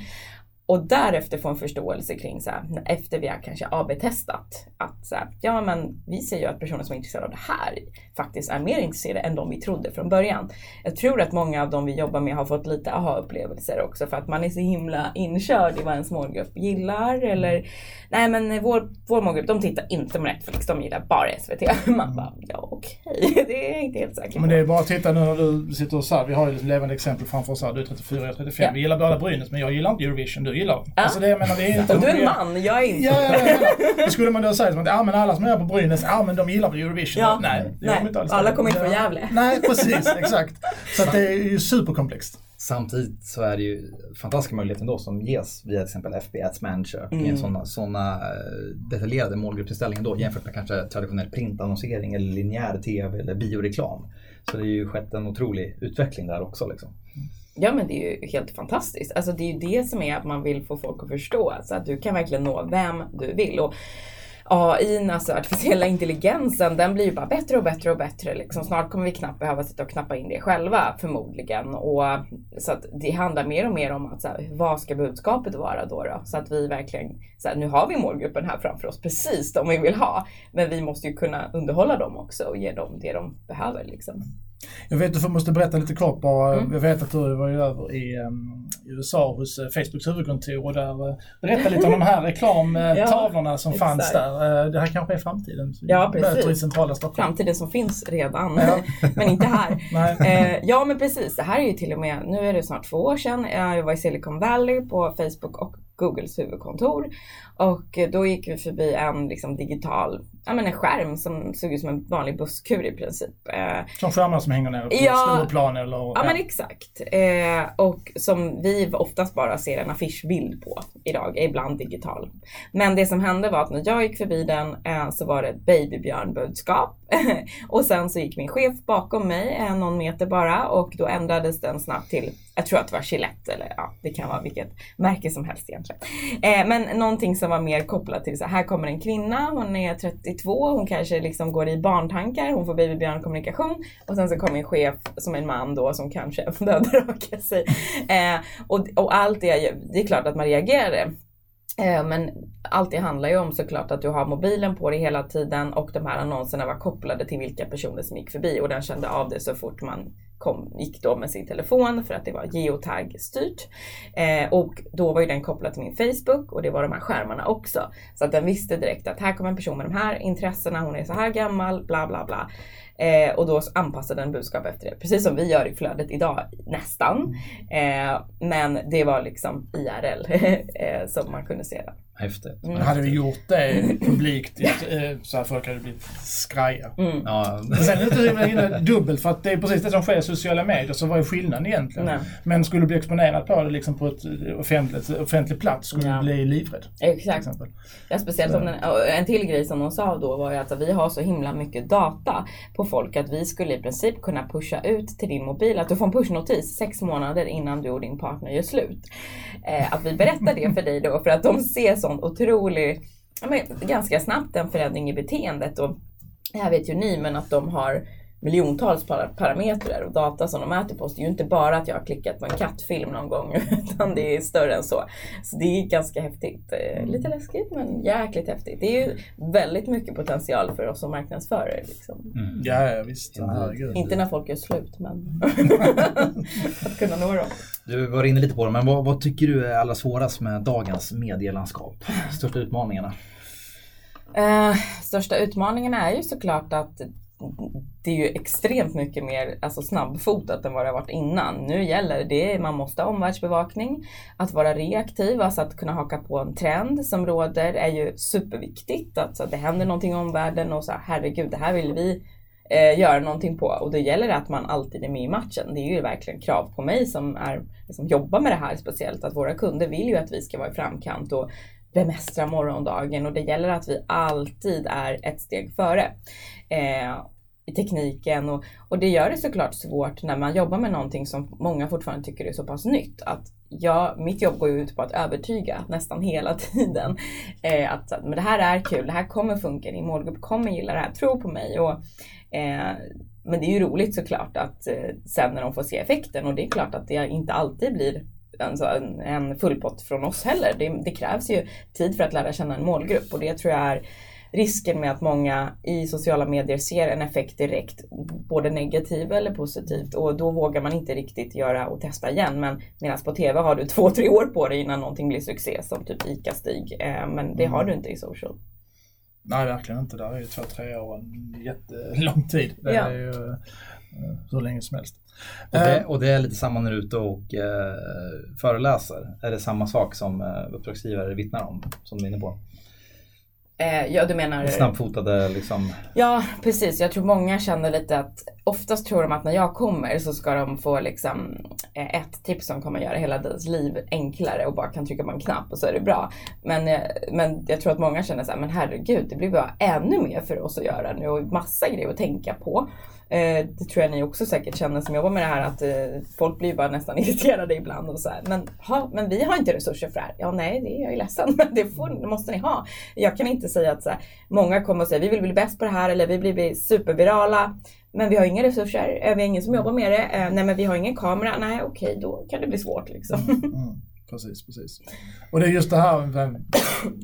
och därefter få en förståelse kring så här, efter vi har kanske AB-testat att så här, ja men vi ser ju att personer som är intresserade av det här faktiskt är mer intresserade än de vi trodde från början. Jag tror att många av de vi jobbar med har fått lite aha-upplevelser också för att man är så himla inkörd i vad ens målgrupp gillar eller nej men vår, vår målgrupp de tittar inte på Netflix, de gillar bara SVT. Man bara, ja okej, okay. det är jag inte helt säker på. Men det är bara att titta nu när du sitter och så vi har ju levande exempel framför oss här, du är 34, jag är 35. Ja. Vi gillar båda Brynäs men jag gillar inte Eurovision, du gillar dem. Ja. Alltså det, jag menar, det är inte... Du är en man, jag är inte. Ja, ja, ja, Då skulle man då säga som att ja, men alla som är på Brynäs, ja men de gillar Eurovision. Ja. Nej, nej. Inte alls alla kommer inte från Gävle. Nej, precis, exakt. Så att det är ju superkomplext. Samtidigt så är det ju fantastiska möjligheter då som ges via till exempel FB Ads Manager mm. i sådana såna eh, detaljerade målgruppsinställningar då jämfört med kanske traditionell printannonsering eller linjär TV eller bioreklam. Så det har ju skett en otrolig utveckling där också. Liksom. Ja men det är ju helt fantastiskt. Alltså det är ju det som är att man vill få folk att förstå. så att du kan verkligen nå vem du vill. Och AI, alltså artificiella intelligensen, den blir ju bara bättre och bättre och bättre. Liksom. Snart kommer vi knappt behöva sitta och knappa in det själva förmodligen. Och, så att det handlar mer och mer om att så här, vad ska budskapet vara då, då? Så att vi verkligen, så här, nu har vi målgruppen här framför oss, precis de vi vill ha. Men vi måste ju kunna underhålla dem också och ge dem det de behöver. Liksom. Jag vet att du måste berätta lite kort bara. Mm. Jag vet att du var ju över i um, USA hos uh, Facebooks huvudkontor och där uh, berätta lite om de här reklamtavlorna ja, som exakt. fanns där. Uh, det här kanske är framtiden. Ja, precis. i centrala Stockholm. Framtiden som finns redan, ja. men inte här. uh, ja, men precis. Det här är ju till och med, nu är det snart två år sedan. Jag var i Silicon Valley på Facebook och Googles huvudkontor. Och då gick vi förbi en liksom, digital ja, men en skärm som såg ut som en vanlig busskur i princip. Eh, som skärmar som hänger ner på ja, Stureplan eller? Ja, ja men exakt. Eh, och som vi oftast bara ser en affischbild på idag, ibland digital. Men det som hände var att när jag gick förbi den eh, så var det ett babybjörnbudskap och sen så gick min chef bakom mig någon meter bara och då ändrades den snabbt till, jag tror att det var Gillette eller ja, det kan vara vilket märke som helst egentligen. Eh, men någonting som var mer kopplat till så här kommer en kvinna, hon är 32, hon kanske liksom går i barntankar, hon får babybjörnkommunikation och sen så kommer en chef som är en man då som kanske behöver raka sig. Eh, och, och allt det, det är klart att man reagerade Eh, men allt det handlar ju om såklart att du har mobilen på dig hela tiden och de här annonserna var kopplade till vilka personer som gick förbi och den kände av det så fort man kom, gick då med sin telefon för att det var geotag styrt. Eh, och då var ju den kopplad till min Facebook och det var de här skärmarna också. Så att den visste direkt att här kommer en person med de här intressena, hon är så här gammal, bla bla bla. Eh, och då anpassade den budskap efter det. Precis som vi gör i flödet idag nästan. Eh, men det var liksom IRL eh, som man kunde se det. Häftigt. Mm. Hade vi gjort det publikt eh, så här folk hade blivit skraja. Mm. Ja. Sen är det dubbelt för att det är precis det som sker i sociala medier så vad är skillnaden egentligen? Nej. Men skulle du bli exponerad på det liksom på ett offentligt, offentlig plats skulle ja. du bli livrädd. Exakt. Ja, speciellt som den, en till grej som de sa då var ju att vi har så himla mycket data på folk att vi skulle i princip kunna pusha ut till din mobil att du får en pushnotis sex månader innan du och din partner gör slut. Eh, att vi berättar det för dig då för att de ser sån otrolig, ja, men, ganska snabbt en förändring i beteendet. Och det här vet ju ni, men att de har miljontals parametrar och data som de mäter på oss. Det är ju inte bara att jag har klickat på en kattfilm någon gång utan det är större än så. Så det är ganska häftigt. Eh, lite läskigt men jäkligt häftigt. Det är ju väldigt mycket potential för oss som marknadsförare. Liksom. Mm. Ja, visst. Ja, inte när folk gör slut men att kunna nå dem. Du var inne lite på det, men vad, vad tycker du är allra svårast med dagens medielandskap? Största utmaningarna? Uh, största utmaningarna är ju såklart att det är ju extremt mycket mer alltså snabbfotat än vad det har varit innan. Nu gäller det, man måste ha omvärldsbevakning, att vara reaktiv, alltså att kunna haka på en trend som råder är ju superviktigt. Alltså det händer någonting i omvärlden och så herregud, det här vill vi eh, göra någonting på. Och då gäller det att man alltid är med i matchen. Det är ju verkligen krav på mig som är, liksom, jobbar med det här speciellt, att våra kunder vill ju att vi ska vara i framkant och bemästra morgondagen och det gäller att vi alltid är ett steg före eh, i tekniken och, och det gör det såklart svårt när man jobbar med någonting som många fortfarande tycker är så pass nytt. Att jag, mitt jobb går ju ut på att övertyga nästan hela tiden. Eh, att men det här är kul, det här kommer funka, din målgrupp kommer gilla det här, tro på mig. Och, eh, men det är ju roligt såklart att eh, sen när de får se effekten och det är klart att det inte alltid blir alltså en, en full pott från oss heller. Det, det, krävs ju tid för att lära känna en målgrupp och det tror jag är risken med att många i sociala medier ser en effekt direkt, både negativ eller positivt och då vågar man inte riktigt göra och testa igen. Men medan på TV har du två, tre år på dig innan någonting blir succé som typ ICA-Stig. Eh, men det har mm. du inte i social. Nej, verkligen inte. Där är ju två, tre år en jättelång tid. Det är ju uh, hur länge som helst. Och det, och det, är lite samma när du är ute och uh, föreläser. Är det samma sak som uh, uppdragsgivare vittnar om, som du är inne på? Eh, ja, du menar... Snabbfotade liksom? Ja, precis. Jag tror många känner lite att oftast tror de att när jag kommer så ska de få liksom eh, ett tips som kommer göra hela deras liv enklare och bara kan trycka på en knapp och så är det bra. Men, eh, men jag tror att många känner så här, men herregud, det blir bara ännu mer för oss att göra nu och massa grejer att tänka på. Eh, det tror jag ni också säkert känner som jobbar med det här att eh, folk blir bara nästan irriterade ibland och så här. Men, ha, men vi har inte resurser för det här. Ja, nej, det är jag är ledsen, men det, får, det måste ni ha. Jag kan inte säga att så här, många kommer och säger vi vill bli bäst på det här eller vi vill bli supervirala. Men vi har inga resurser, eh, vi har ingen som jobbar med det. Eh, nej, men vi har ingen kamera. Nej, okej, okay, då kan det bli svårt liksom. Mm, mm. Precis, precis. Och det är just det här,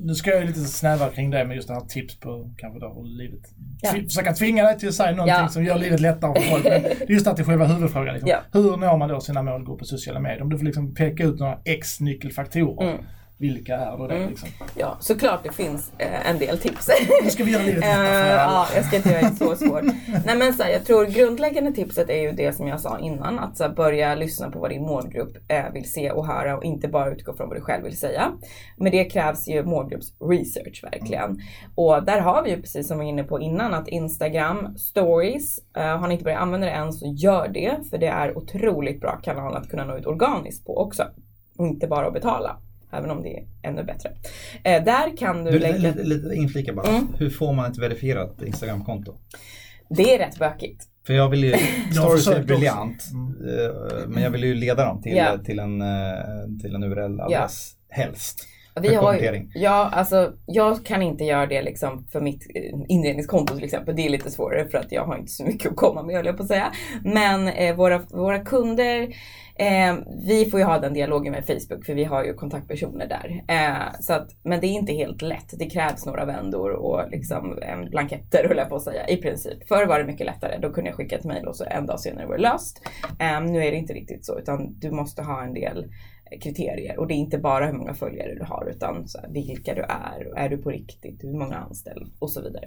nu ska jag lite snävare kring det, men just det här tips på kanske då livet. Ja. Försöka tvinga dig till att säga någonting ja. som gör livet lättare för folk. Men det är just det till själva huvudfrågan. Liksom. Ja. Hur når man då sina målgrupper på sociala medier? Om du får liksom peka ut några X nyckelfaktorer. Mm vilka är då det? Mm. Liksom? Ja, såklart det finns eh, en del tips. Nu ska vi göra livet alla. Ja, jag ska inte göra det så svårt. Nej men så här, jag tror grundläggande tipset är ju det som jag sa innan. Att så här, börja lyssna på vad din målgrupp eh, vill se och höra och inte bara utgå från vad du själv vill säga. Men det krävs ju målgruppsresearch verkligen. Mm. Och där har vi ju precis som vi var inne på innan att Instagram stories, eh, har ni inte börjat använda det än så gör det. För det är otroligt bra kanal att kunna nå ut organiskt på också. Och inte bara att betala. Även om det är ännu bättre. Eh, där kan du, du lägga... Lite, lite inflika bara. Mm. Hur får man ett verifierat Instagramkonto? Det är rätt bökigt. För jag vill ju, stories är briljant, Mm. eh, men jag vill ju leda dem till, Ja. till en, eh, till en URL-adress helst. Vi har ju, ja, alltså, jag kan inte göra det liksom för mitt eh, inredningskonto till exempel. Det är lite svårare för att jag har inte så mycket att komma med höll jag på att säga. Men eh, våra, våra kunder, eh, vi får ju ha den dialogen med Facebook för vi har ju kontaktpersoner där. Eh, så att, men det är inte helt lätt. Det krävs några vändor och liksom, eh, blanketter höll jag på att säga i princip. Förr var det mycket lättare. Då kunde jag skicka ett mejl och så en dag senare var det löst. Eh, nu är det inte riktigt så utan du måste ha en del kriterier och det är inte bara hur många följare du har utan så här, vilka du är, är du på riktigt, hur många anställda och så vidare.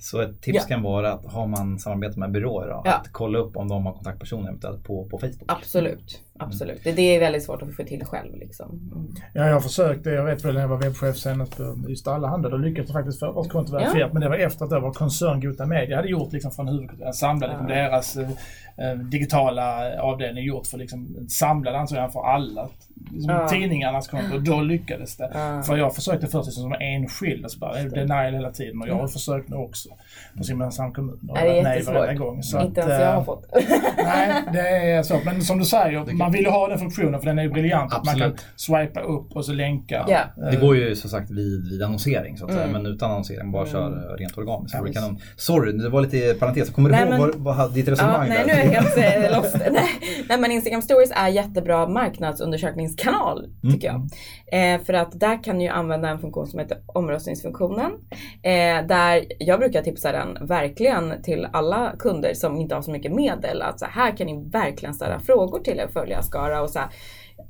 Så ett tips Ja. kan vara att har man samarbete med byråer då, Ja. att kolla upp om de har kontaktpersoner eventuellt på, på Facebook. Absolut, absolut. Det, det är väldigt svårt att få till själv liksom. Mm. Ja, jag har försökt det. Jag vet väl när jag var webbchef senast på just Allahandel. Då lyckades jag faktiskt få vårt konto verifierat. Men det var efter att det var koncern Gota Media hade gjort liksom från huvudkontoret. Samlade liksom Ja. deras eh, eh, digitala avdelning gjort för liksom samlad ansökan för alla liksom Ja. tidningarnas konto. Och då lyckades det. Ja. För jag försökte först liksom som enskild och så bara denial hela tiden. Och jag har försökt nu också. På Simrishamns kommun. Och Ja, det är nej jättesvårt. varenda gång. Så Inte ens jag eh, har fått. Nej, det är så. Men som du säger, man vill ju ha den funktionen för den är ju briljant. Att man kan swipa upp och så länka. Ja. Det går ju som sagt vid, vid annonsering så att säga, Mm. men utan annonsering bara kör eh, rent organiskt. Ja, kanon. Sorry, det var lite parentes. Kommer du Nej, ihåg men- vad, vad ditt Ja, resonemang nej, där? nu är jag helt eh, lost. nej, nej, men Instagram stories är jättebra marknadsundersökningskanal tycker Mm. jag. Eh, för att där kan du ju använda en funktion som heter omröstningsfunktionen. Eh, där jag brukar tipsa den verkligen till alla kunder som inte har så mycket medel. Att så här kan ni verkligen ställa frågor till er följarskara och så här,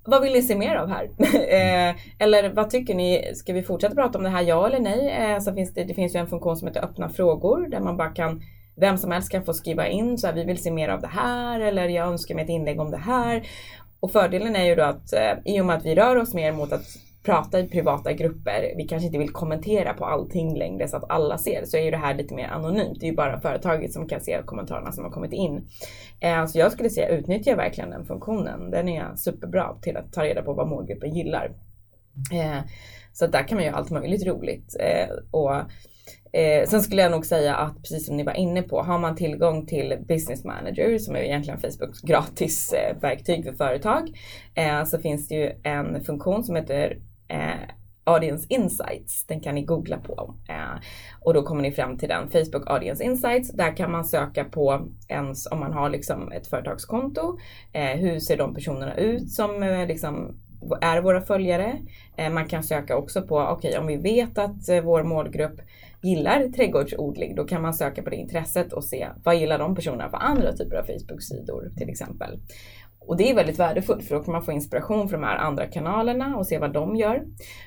vad vill ni se mer av här? eh, eller vad tycker ni? Ska vi fortsätta prata om det här, ja eller nej? Eh, så finns det, det finns ju en funktion som heter öppna frågor där man bara kan vem som helst kan få skriva in så här, vi vill se mer av det här eller jag önskar mig ett inlägg om det här. Och fördelen är ju då att eh, i och med att vi rör oss mer mot att prata i privata grupper, vi kanske inte vill kommentera på allting längre så att alla ser, så är ju det här lite mer anonymt. Det är ju bara företaget som kan se kommentarerna som har kommit in. Eh, så jag skulle säga utnyttja verkligen den funktionen. Den är superbra till att ta reda på vad målgruppen gillar. Eh, så där kan man göra allt möjligt roligt. Eh, och Eh, sen skulle jag nog säga att precis som ni var inne på, har man tillgång till Business Manager som är egentligen Facebooks gratis eh, verktyg för företag, eh, så finns det ju en funktion som heter eh, Audience Insights. Den kan ni googla på. Eh, och då kommer ni fram till den, Facebook Audience Insights. Där kan man söka på ens, om man har liksom ett företagskonto, eh, hur ser de personerna ut som eh, liksom är våra följare. Eh, man kan söka också på, okej om vi vet att eh, vår målgrupp gillar trädgårdsodling, då kan man söka på det intresset och se vad gillar de personerna på andra typer av Facebook-sidor till exempel. Och det är väldigt värdefullt för då kan man få inspiration från de här andra kanalerna och se vad de gör.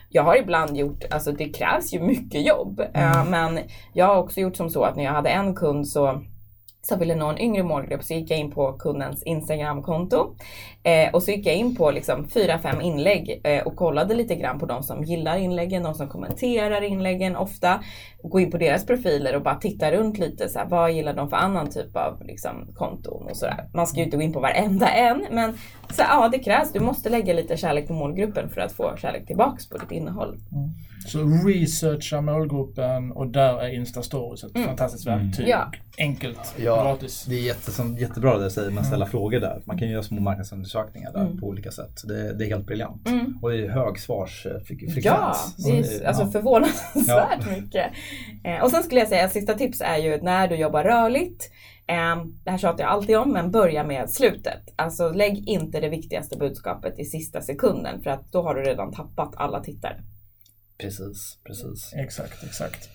Jag har ibland gjort, alltså det krävs ju mycket jobb, eh, men jag har också gjort som så att när jag hade en kund så som ville nå en yngre målgrupp så gick jag in på kundens Instagramkonto eh, och så gick jag in på liksom fyra, fem inlägg eh, och kollade lite grann på de som gillar inläggen, de som kommenterar inläggen ofta. Gå in på deras profiler och bara titta runt lite, så här, vad gillar de för annan typ av liksom, konton och sådär. Man ska ju inte gå in på varenda en, men så, ja, det krävs. Du måste lägga lite kärlek på målgruppen för att få kärlek tillbaks på ditt innehåll. Mm. Så researcha målgruppen och där är Insta Stories ett fantastiskt verktyg. Ja. Enkelt, Ja, gratis. det är jätte, som, jättebra det du säger med att ställa frågor där. Man kan ju göra små marknadsundersökningar där på olika sätt. Det, det är helt briljant. Mm. Och det är hög svarsfrekvens. Ja, det är Så alltså ja. förvånansvärt mycket. Eh, och sen skulle jag säga att sista tips är ju när du jobbar rörligt. Eh, det här tjatar jag alltid om, men börja med slutet. Alltså lägg inte det viktigaste budskapet i sista sekunden för att då har du redan tappat alla tittare. Precis, precis. Exakt, exakt.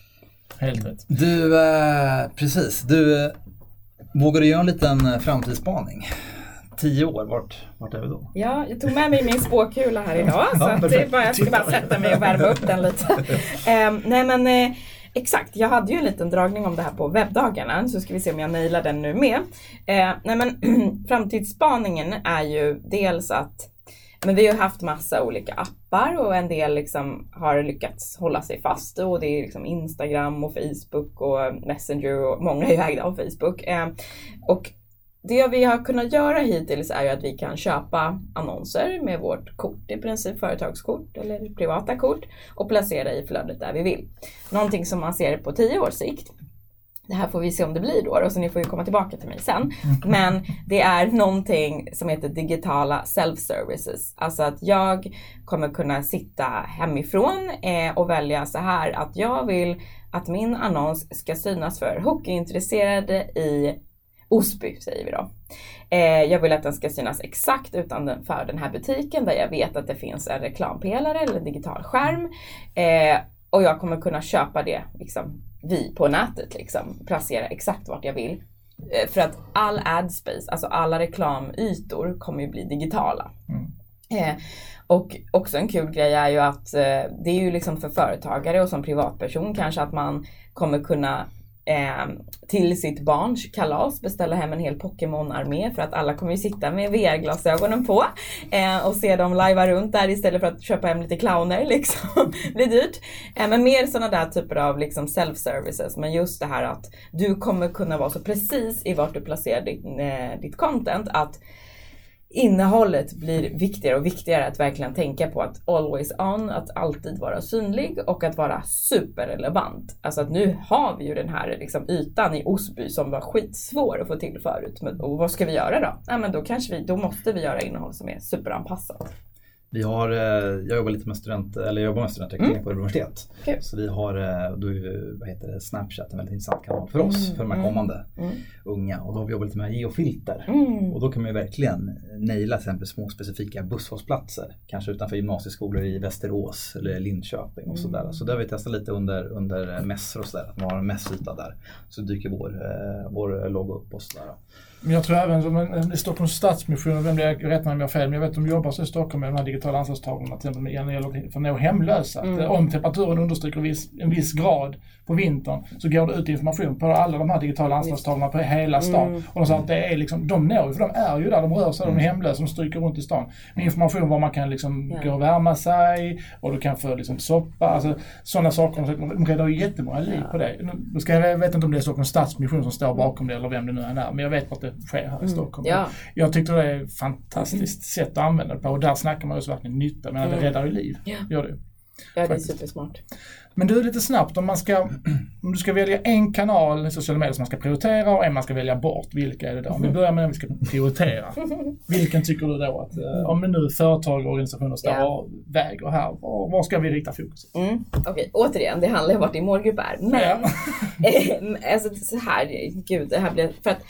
Helt rätt. Du, eh, precis. Du, eh, vågar du göra en liten eh, framtidsspaning? Tio år, vart, vart är vi då? Ja, jag tog med mig min spåkula här idag så att det är bara, jag ska bara sätta mig och värma upp den lite. Eh, nej men eh, exakt, jag hade ju en liten dragning om det här på webbdagarna så ska vi se om jag nailar den nu med. Eh, nej men framtidsspaningen är ju dels att men vi har haft massa olika appar och en del liksom har lyckats hålla sig fast och det är liksom Instagram och Facebook och Messenger och många är ju ägda av Facebook. Ehm, och det vi har kunnat göra hittills är ju att vi kan köpa annonser med vårt kort, i princip företagskort eller privata kort och placera i flödet där vi vill. Någonting som man ser på tio års sikt det här får vi se om det blir då, så ni får ju komma tillbaka till mig sen. Men det är någonting som heter digitala self-services. Alltså att jag kommer kunna sitta hemifrån eh, och välja så här att jag vill att min annons ska synas för hockeyintresserade i Osby säger vi då. Eh, jag vill att den ska synas exakt utanför den här butiken där jag vet att det finns en reklampelare eller en digital skärm. Eh, och jag kommer kunna köpa det liksom, vi på nätet, liksom, placera exakt vart jag vill. Eh, för att all ad space, alltså alla reklamytor kommer ju bli digitala. Mm. Eh, och också en kul grej är ju att eh, det är ju liksom för företagare och som privatperson kanske att man kommer kunna eh, till sitt barns kalas beställa hem en hel Pokémon-armé för att alla kommer ju sitta med VR-glasögonen på eh, och se dem lajva runt där istället för att köpa hem lite clowner liksom. det blir dyrt. Eh, men mer sådana där typer av liksom self-services. Men just det här att du kommer kunna vara så precis i vart du placerar ditt, eh, ditt content att innehållet blir viktigare och viktigare att verkligen tänka på att always on, att alltid vara synlig och att vara superrelevant. Alltså att nu har vi ju den här liksom ytan i Osby som var skitsvår att få till förut. Men, och vad ska vi göra då? Ja, men då kanske vi, då måste vi göra innehåll som är superanpassat. Vi har, eh, jag jobbar lite med student, eller jag jobbar med studentrekrytering mm. på universitet. Okay. Så vi har, eh, då är, vad heter det, Snapchat en väldigt intressant kanal för oss, mm. för de här mm. kommande mm. unga. Och då har vi jobbat lite med geofilter. Mm. Och då kan man ju verkligen naila till exempel små specifika busshållplatser. Kanske utanför gymnasieskolor i Västerås eller Linköping och sådär. Mm. Så det har vi testat lite under, under mässor och sådär. Att man har en mässyta där. Så dyker vår, eh, vår logga upp och sådär. Men jag tror även som i Stockholms Stadsmission, vem det är, rätt mig om jag har fel, men jag vet att de jobbar så i Stockholm med de här digitala ansvarstagarna till exempel när det gäller för att nå hemlösa. Mm. Att om temperaturen understryker viss, en viss grad på vintern så går det ut information på alla de här digitala ansvarstavlorna på hela stan. Mm. Och de sa att det är liksom, de når för de är ju där, de rör sig, de är mm. hemlösa, de stryker runt i stan. Med information var man kan liksom ja. gå och värma sig och du kan få liksom soppa, alltså sådana saker. De räddar ju jättemånga liv på det. Nu ska jag, jag vet inte om det är Stockholms Stadsmission som står bakom det eller vem det nu än är, men jag vet att det sker här i mm. Stockholm. Ja. Jag tyckte det är ett fantastiskt mm. sätt att använda det på och där snackar man ju verkligen nytta, men det räddar ju liv. Ja. Gör det. Ja, det är supersmart. Men du, lite snabbt, om man ska, om du ska välja en kanal i sociala medier som man ska prioritera och en man ska välja bort, vilka är det då? Om vi börjar med den vi ska prioritera. Vilken tycker du då att, eh, om nu företag och organisationer står och väger här, var, var, ska vi rikta fokus? Mm. Okej, okay. återigen, det handlar om vart din målgrupp är. Men, ja. eh, alltså så här, gud, det här blir, för att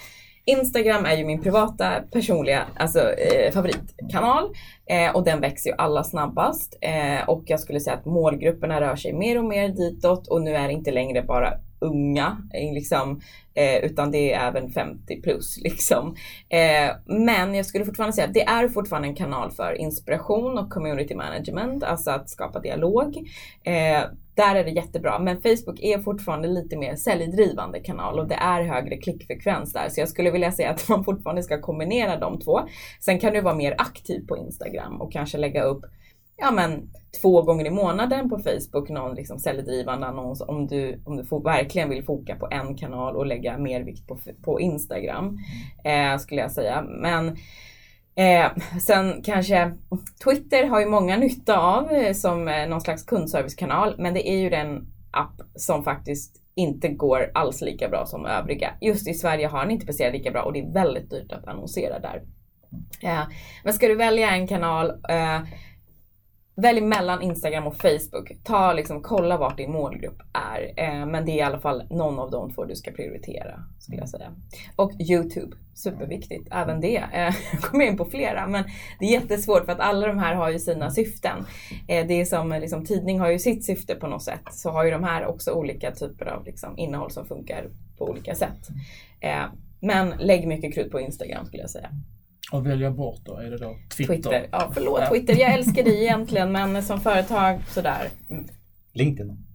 Instagram är ju min privata personliga alltså, eh, favoritkanal eh, och den växer ju allra snabbast. Eh, och jag skulle säga att målgrupperna rör sig mer och mer ditåt och nu är det inte längre bara unga, eh, liksom, eh, utan det är även 50 plus. Liksom. Eh, men jag skulle fortfarande säga att det är fortfarande en kanal för inspiration och community management, alltså att skapa dialog. Eh, där är det jättebra, men Facebook är fortfarande lite mer säljdrivande kanal och det är högre klickfrekvens där. Så jag skulle vilja säga att man fortfarande ska kombinera de två. Sen kan du vara mer aktiv på Instagram och kanske lägga upp ja, men, två gånger i månaden på Facebook någon liksom säljdrivande annons om du, om du får, verkligen vill foka på en kanal och lägga mer vikt på, på Instagram. Eh, skulle jag säga. Men Eh, sen kanske Twitter har ju många nytta av eh, som eh, någon slags kundservicekanal, men det är ju den app som faktiskt inte går alls lika bra som övriga. Just i Sverige har den inte presterat lika bra och det är väldigt dyrt att annonsera där. Eh, men ska du välja en kanal eh, Välj mellan Instagram och Facebook. Ta liksom, kolla vart din målgrupp är. Eh, men det är i alla fall någon av de två du ska prioritera, skulle jag säga. Och Youtube, superviktigt. Även det. Eh, jag kommer in på flera, men det är jättesvårt för att alla de här har ju sina syften. Eh, det är som eh, liksom, tidning har ju sitt syfte på något sätt. Så har ju de här också olika typer av liksom, innehåll som funkar på olika sätt. Eh, men lägg mycket krut på Instagram skulle jag säga. Och välja bort då? Är det då Twitter? Twitter. Ja, förlåt ja. Twitter. Jag älskar dig egentligen men som företag sådär. Mm. LinkedIn?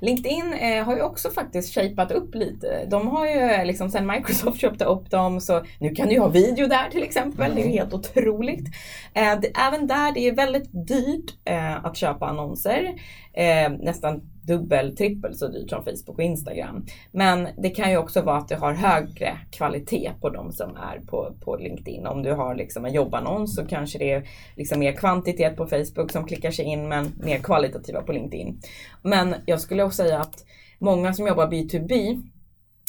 LinkedIn eh, har ju också faktiskt shapat upp lite. De har ju eh, liksom sen Microsoft köpte upp dem så nu kan du ju ha video där till exempel. Mm. Det är ju helt otroligt. Eh, det, även där, det är väldigt dyrt eh, att köpa annonser. Eh, nästan dubbel, trippel så dyrt som Facebook och Instagram. Men det kan ju också vara att du har högre kvalitet på de som är på, på LinkedIn. Om du har liksom en jobbannons så kanske det är liksom mer kvantitet på Facebook som klickar sig in men mer kvalitativa på LinkedIn. Men jag skulle också säga att många som jobbar B2B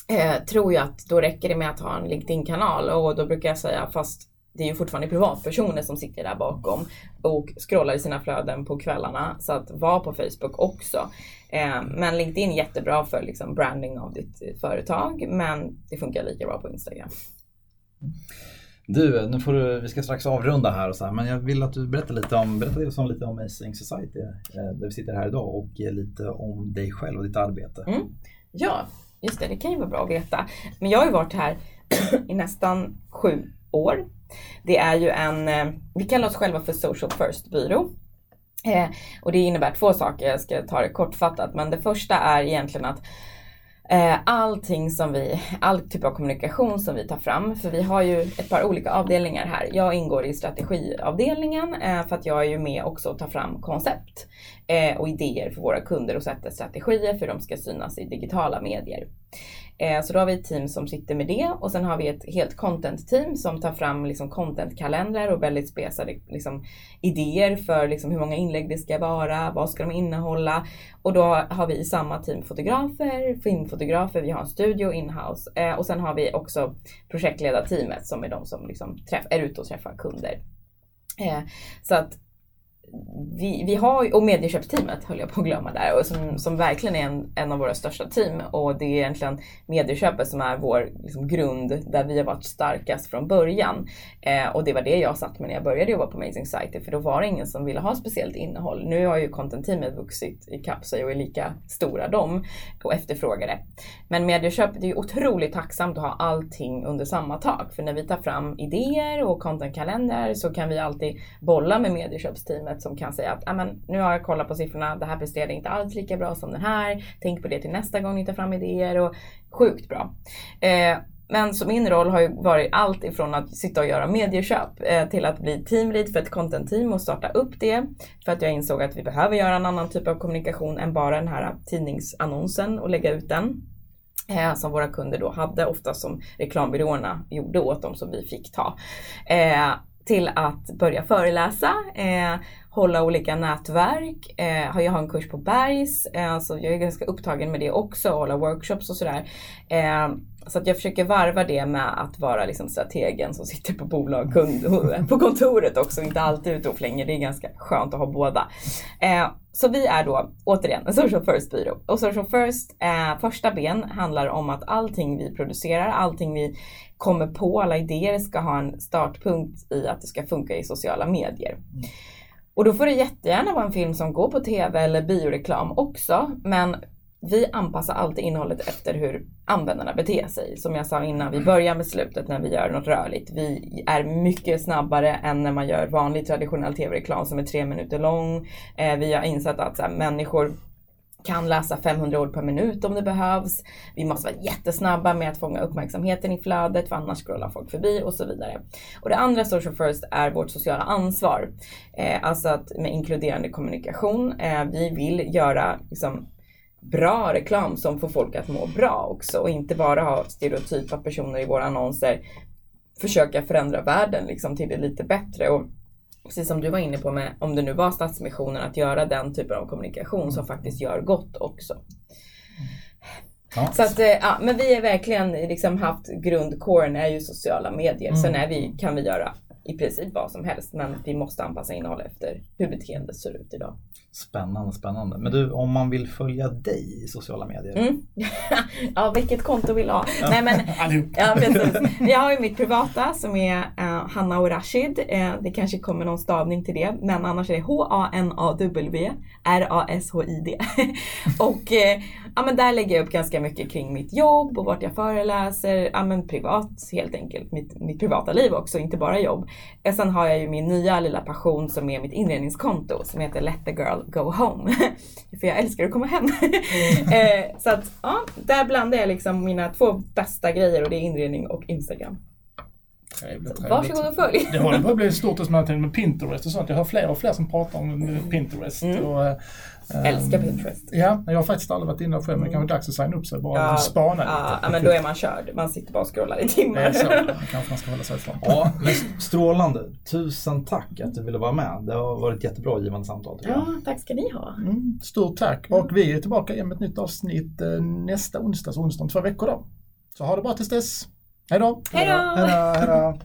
eh, tror ju att då räcker det med att ha en LinkedIn-kanal och då brukar jag säga fast det är ju fortfarande privatpersoner som sitter där bakom och scrollar i sina flöden på kvällarna. Så att vara på Facebook också. Eh, men LinkedIn är jättebra för liksom branding av ditt företag men det funkar lika bra på Instagram. Du, nu får du, vi ska strax avrunda här och så här, men jag vill att du berättar lite om, berättar lite om Amazing Society eh, där vi sitter här idag och lite om dig själv och ditt arbete. Mm. Ja, just det, det kan ju vara bra att veta. Men jag har ju varit här i nästan sju år. Det är ju en, eh, vi kallar oss själva för Social First Byrå. Eh, och det innebär två saker, jag ska ta det kortfattat. Men det första är egentligen att Eh, allting som vi, all typ av kommunikation som vi tar fram. För vi har ju ett par olika avdelningar här. Jag ingår i strategiavdelningen eh, för att jag är ju med också och tar fram koncept eh, och idéer för våra kunder och sätter strategier för hur de ska synas i digitala medier. Eh, så då har vi ett team som sitter med det och sen har vi ett helt content-team som tar fram liksom content-kalendrar och väldigt spesade liksom, idéer för liksom, hur många inlägg det ska vara, vad ska de innehålla. Och då har vi i samma team fotografer, filmfotografer, vi har en studio inhouse eh, och sen har vi också projektledarteamet som är de som liksom träff, är ute och träffar kunder. Eh, så att vi, vi har, och medieköpsteamet höll jag på att glömma där, och som, som verkligen är en, en av våra största team. Och det är egentligen medieköpet som är vår liksom, grund där vi har varit starkast från början. Eh, och det var det jag satt med när jag började jobba på Amazing Society, för då var det ingen som ville ha speciellt innehåll. Nu har ju content-teamet vuxit i sig och är lika stora de och efterfrågar det. Men medieköpet är ju otroligt tacksamt att ha allting under samma tak. För när vi tar fram idéer och contentkalender så kan vi alltid bolla med medieköpsteamet som kan säga att ah, nu har jag kollat på siffrorna, det här presterade inte alls lika bra som den här. Tänk på det till nästa gång ni tar fram idéer och sjukt bra. Eh, men så min roll har ju varit allt ifrån att sitta och göra medieköp eh, till att bli teamlead för ett content-team och starta upp det. För att jag insåg att vi behöver göra en annan typ av kommunikation än bara den här tidningsannonsen och lägga ut den. Eh, som våra kunder då hade, ofta som reklambyråerna gjorde åt dem som vi fick ta. Eh, till att börja föreläsa, eh, hålla olika nätverk. Eh, jag har en kurs på Bergs, eh, så jag är ganska upptagen med det också, hålla workshops och sådär. Eh, så att jag försöker varva det med att vara liksom strategen som sitter på bolag, kund, på kontoret också, inte alltid ute och flänger. Det är ganska skönt att ha båda. Eh, så vi är då återigen en social first byrå. Och social first, eh, första ben handlar om att allting vi producerar, allting vi kommer på, alla idéer ska ha en startpunkt i att det ska funka i sociala medier. Mm. Och då får det jättegärna vara en film som går på TV eller bioreklam också. Men vi anpassar alltid innehållet efter hur användarna beter sig. Som jag sa innan, vi börjar med slutet när vi gör något rörligt. Vi är mycket snabbare än när man gör vanlig traditionell tv-reklam som är tre minuter lång. Eh, vi har insett att så här, människor kan läsa 500 ord per minut om det behövs. Vi måste vara jättesnabba med att fånga uppmärksamheten i flödet för annars scrollar folk förbi och så vidare. Och det andra social first är vårt sociala ansvar. Eh, alltså att med inkluderande kommunikation. Eh, vi vill göra liksom, bra reklam som får folk att må bra också och inte bara ha stereotypa personer i våra annonser. Försöka förändra världen liksom, till det lite bättre. Och precis som du var inne på med, om det nu var Stadsmissionen, att göra den typen av kommunikation som faktiskt gör gott också. Ja. Så att, eh, ja, men vi är verkligen liksom haft grundcoren är ju sociala medier. Mm. Sen är vi, kan vi göra i princip vad som helst men vi måste anpassa innehåll efter hur beteendet ser ut idag. Spännande, spännande. Men du, om man vill följa dig i sociala medier? Mm. ja, vilket konto vill ha? Ja. Nej, men, ja, precis. Jag har ju mitt privata som är uh, Hanna och Rashid. Uh, det kanske kommer någon stavning till det, men annars är det H-A-N-A-W R-A-S-H-I-D. och uh, ja, men där lägger jag upp ganska mycket kring mitt jobb och vart jag föreläser. Ja, men privat helt enkelt. Mitt, mitt privata liv också, inte bara jobb. Sen har jag ju min nya lilla passion som är mitt inredningskonto som heter Let the girl go home. För jag älskar att komma hem. Mm. så att ja, där blandar jag liksom mina två bästa grejer och det är inredning och Instagram. Trevligt, trevligt. Varsågod och följ. Det håller på att bli stort med Pinterest och sånt. Jag hör fler och fler som pratar om Pinterest. Mm. Och, Um, Älskar Pinterest. Ja, jag har faktiskt aldrig varit inne själv men det kan vara dags att signa upp sig bara ja, spana lite. Ja, men då är man körd. Man sitter bara och scrollar i timmar. Det är så. kanske man ska hålla sig ifrån. Ja, men strålande. Tusen tack att du ville vara med. Det har varit jättebra givande samtal. Ja, tack ska ni ha. Mm, stort tack. Och vi är tillbaka med ett nytt avsnitt eh, nästa onsdag, så onsdag om två veckor då. Så ha det bra tills dess. Hej då! Hej då! Hej då, hej då.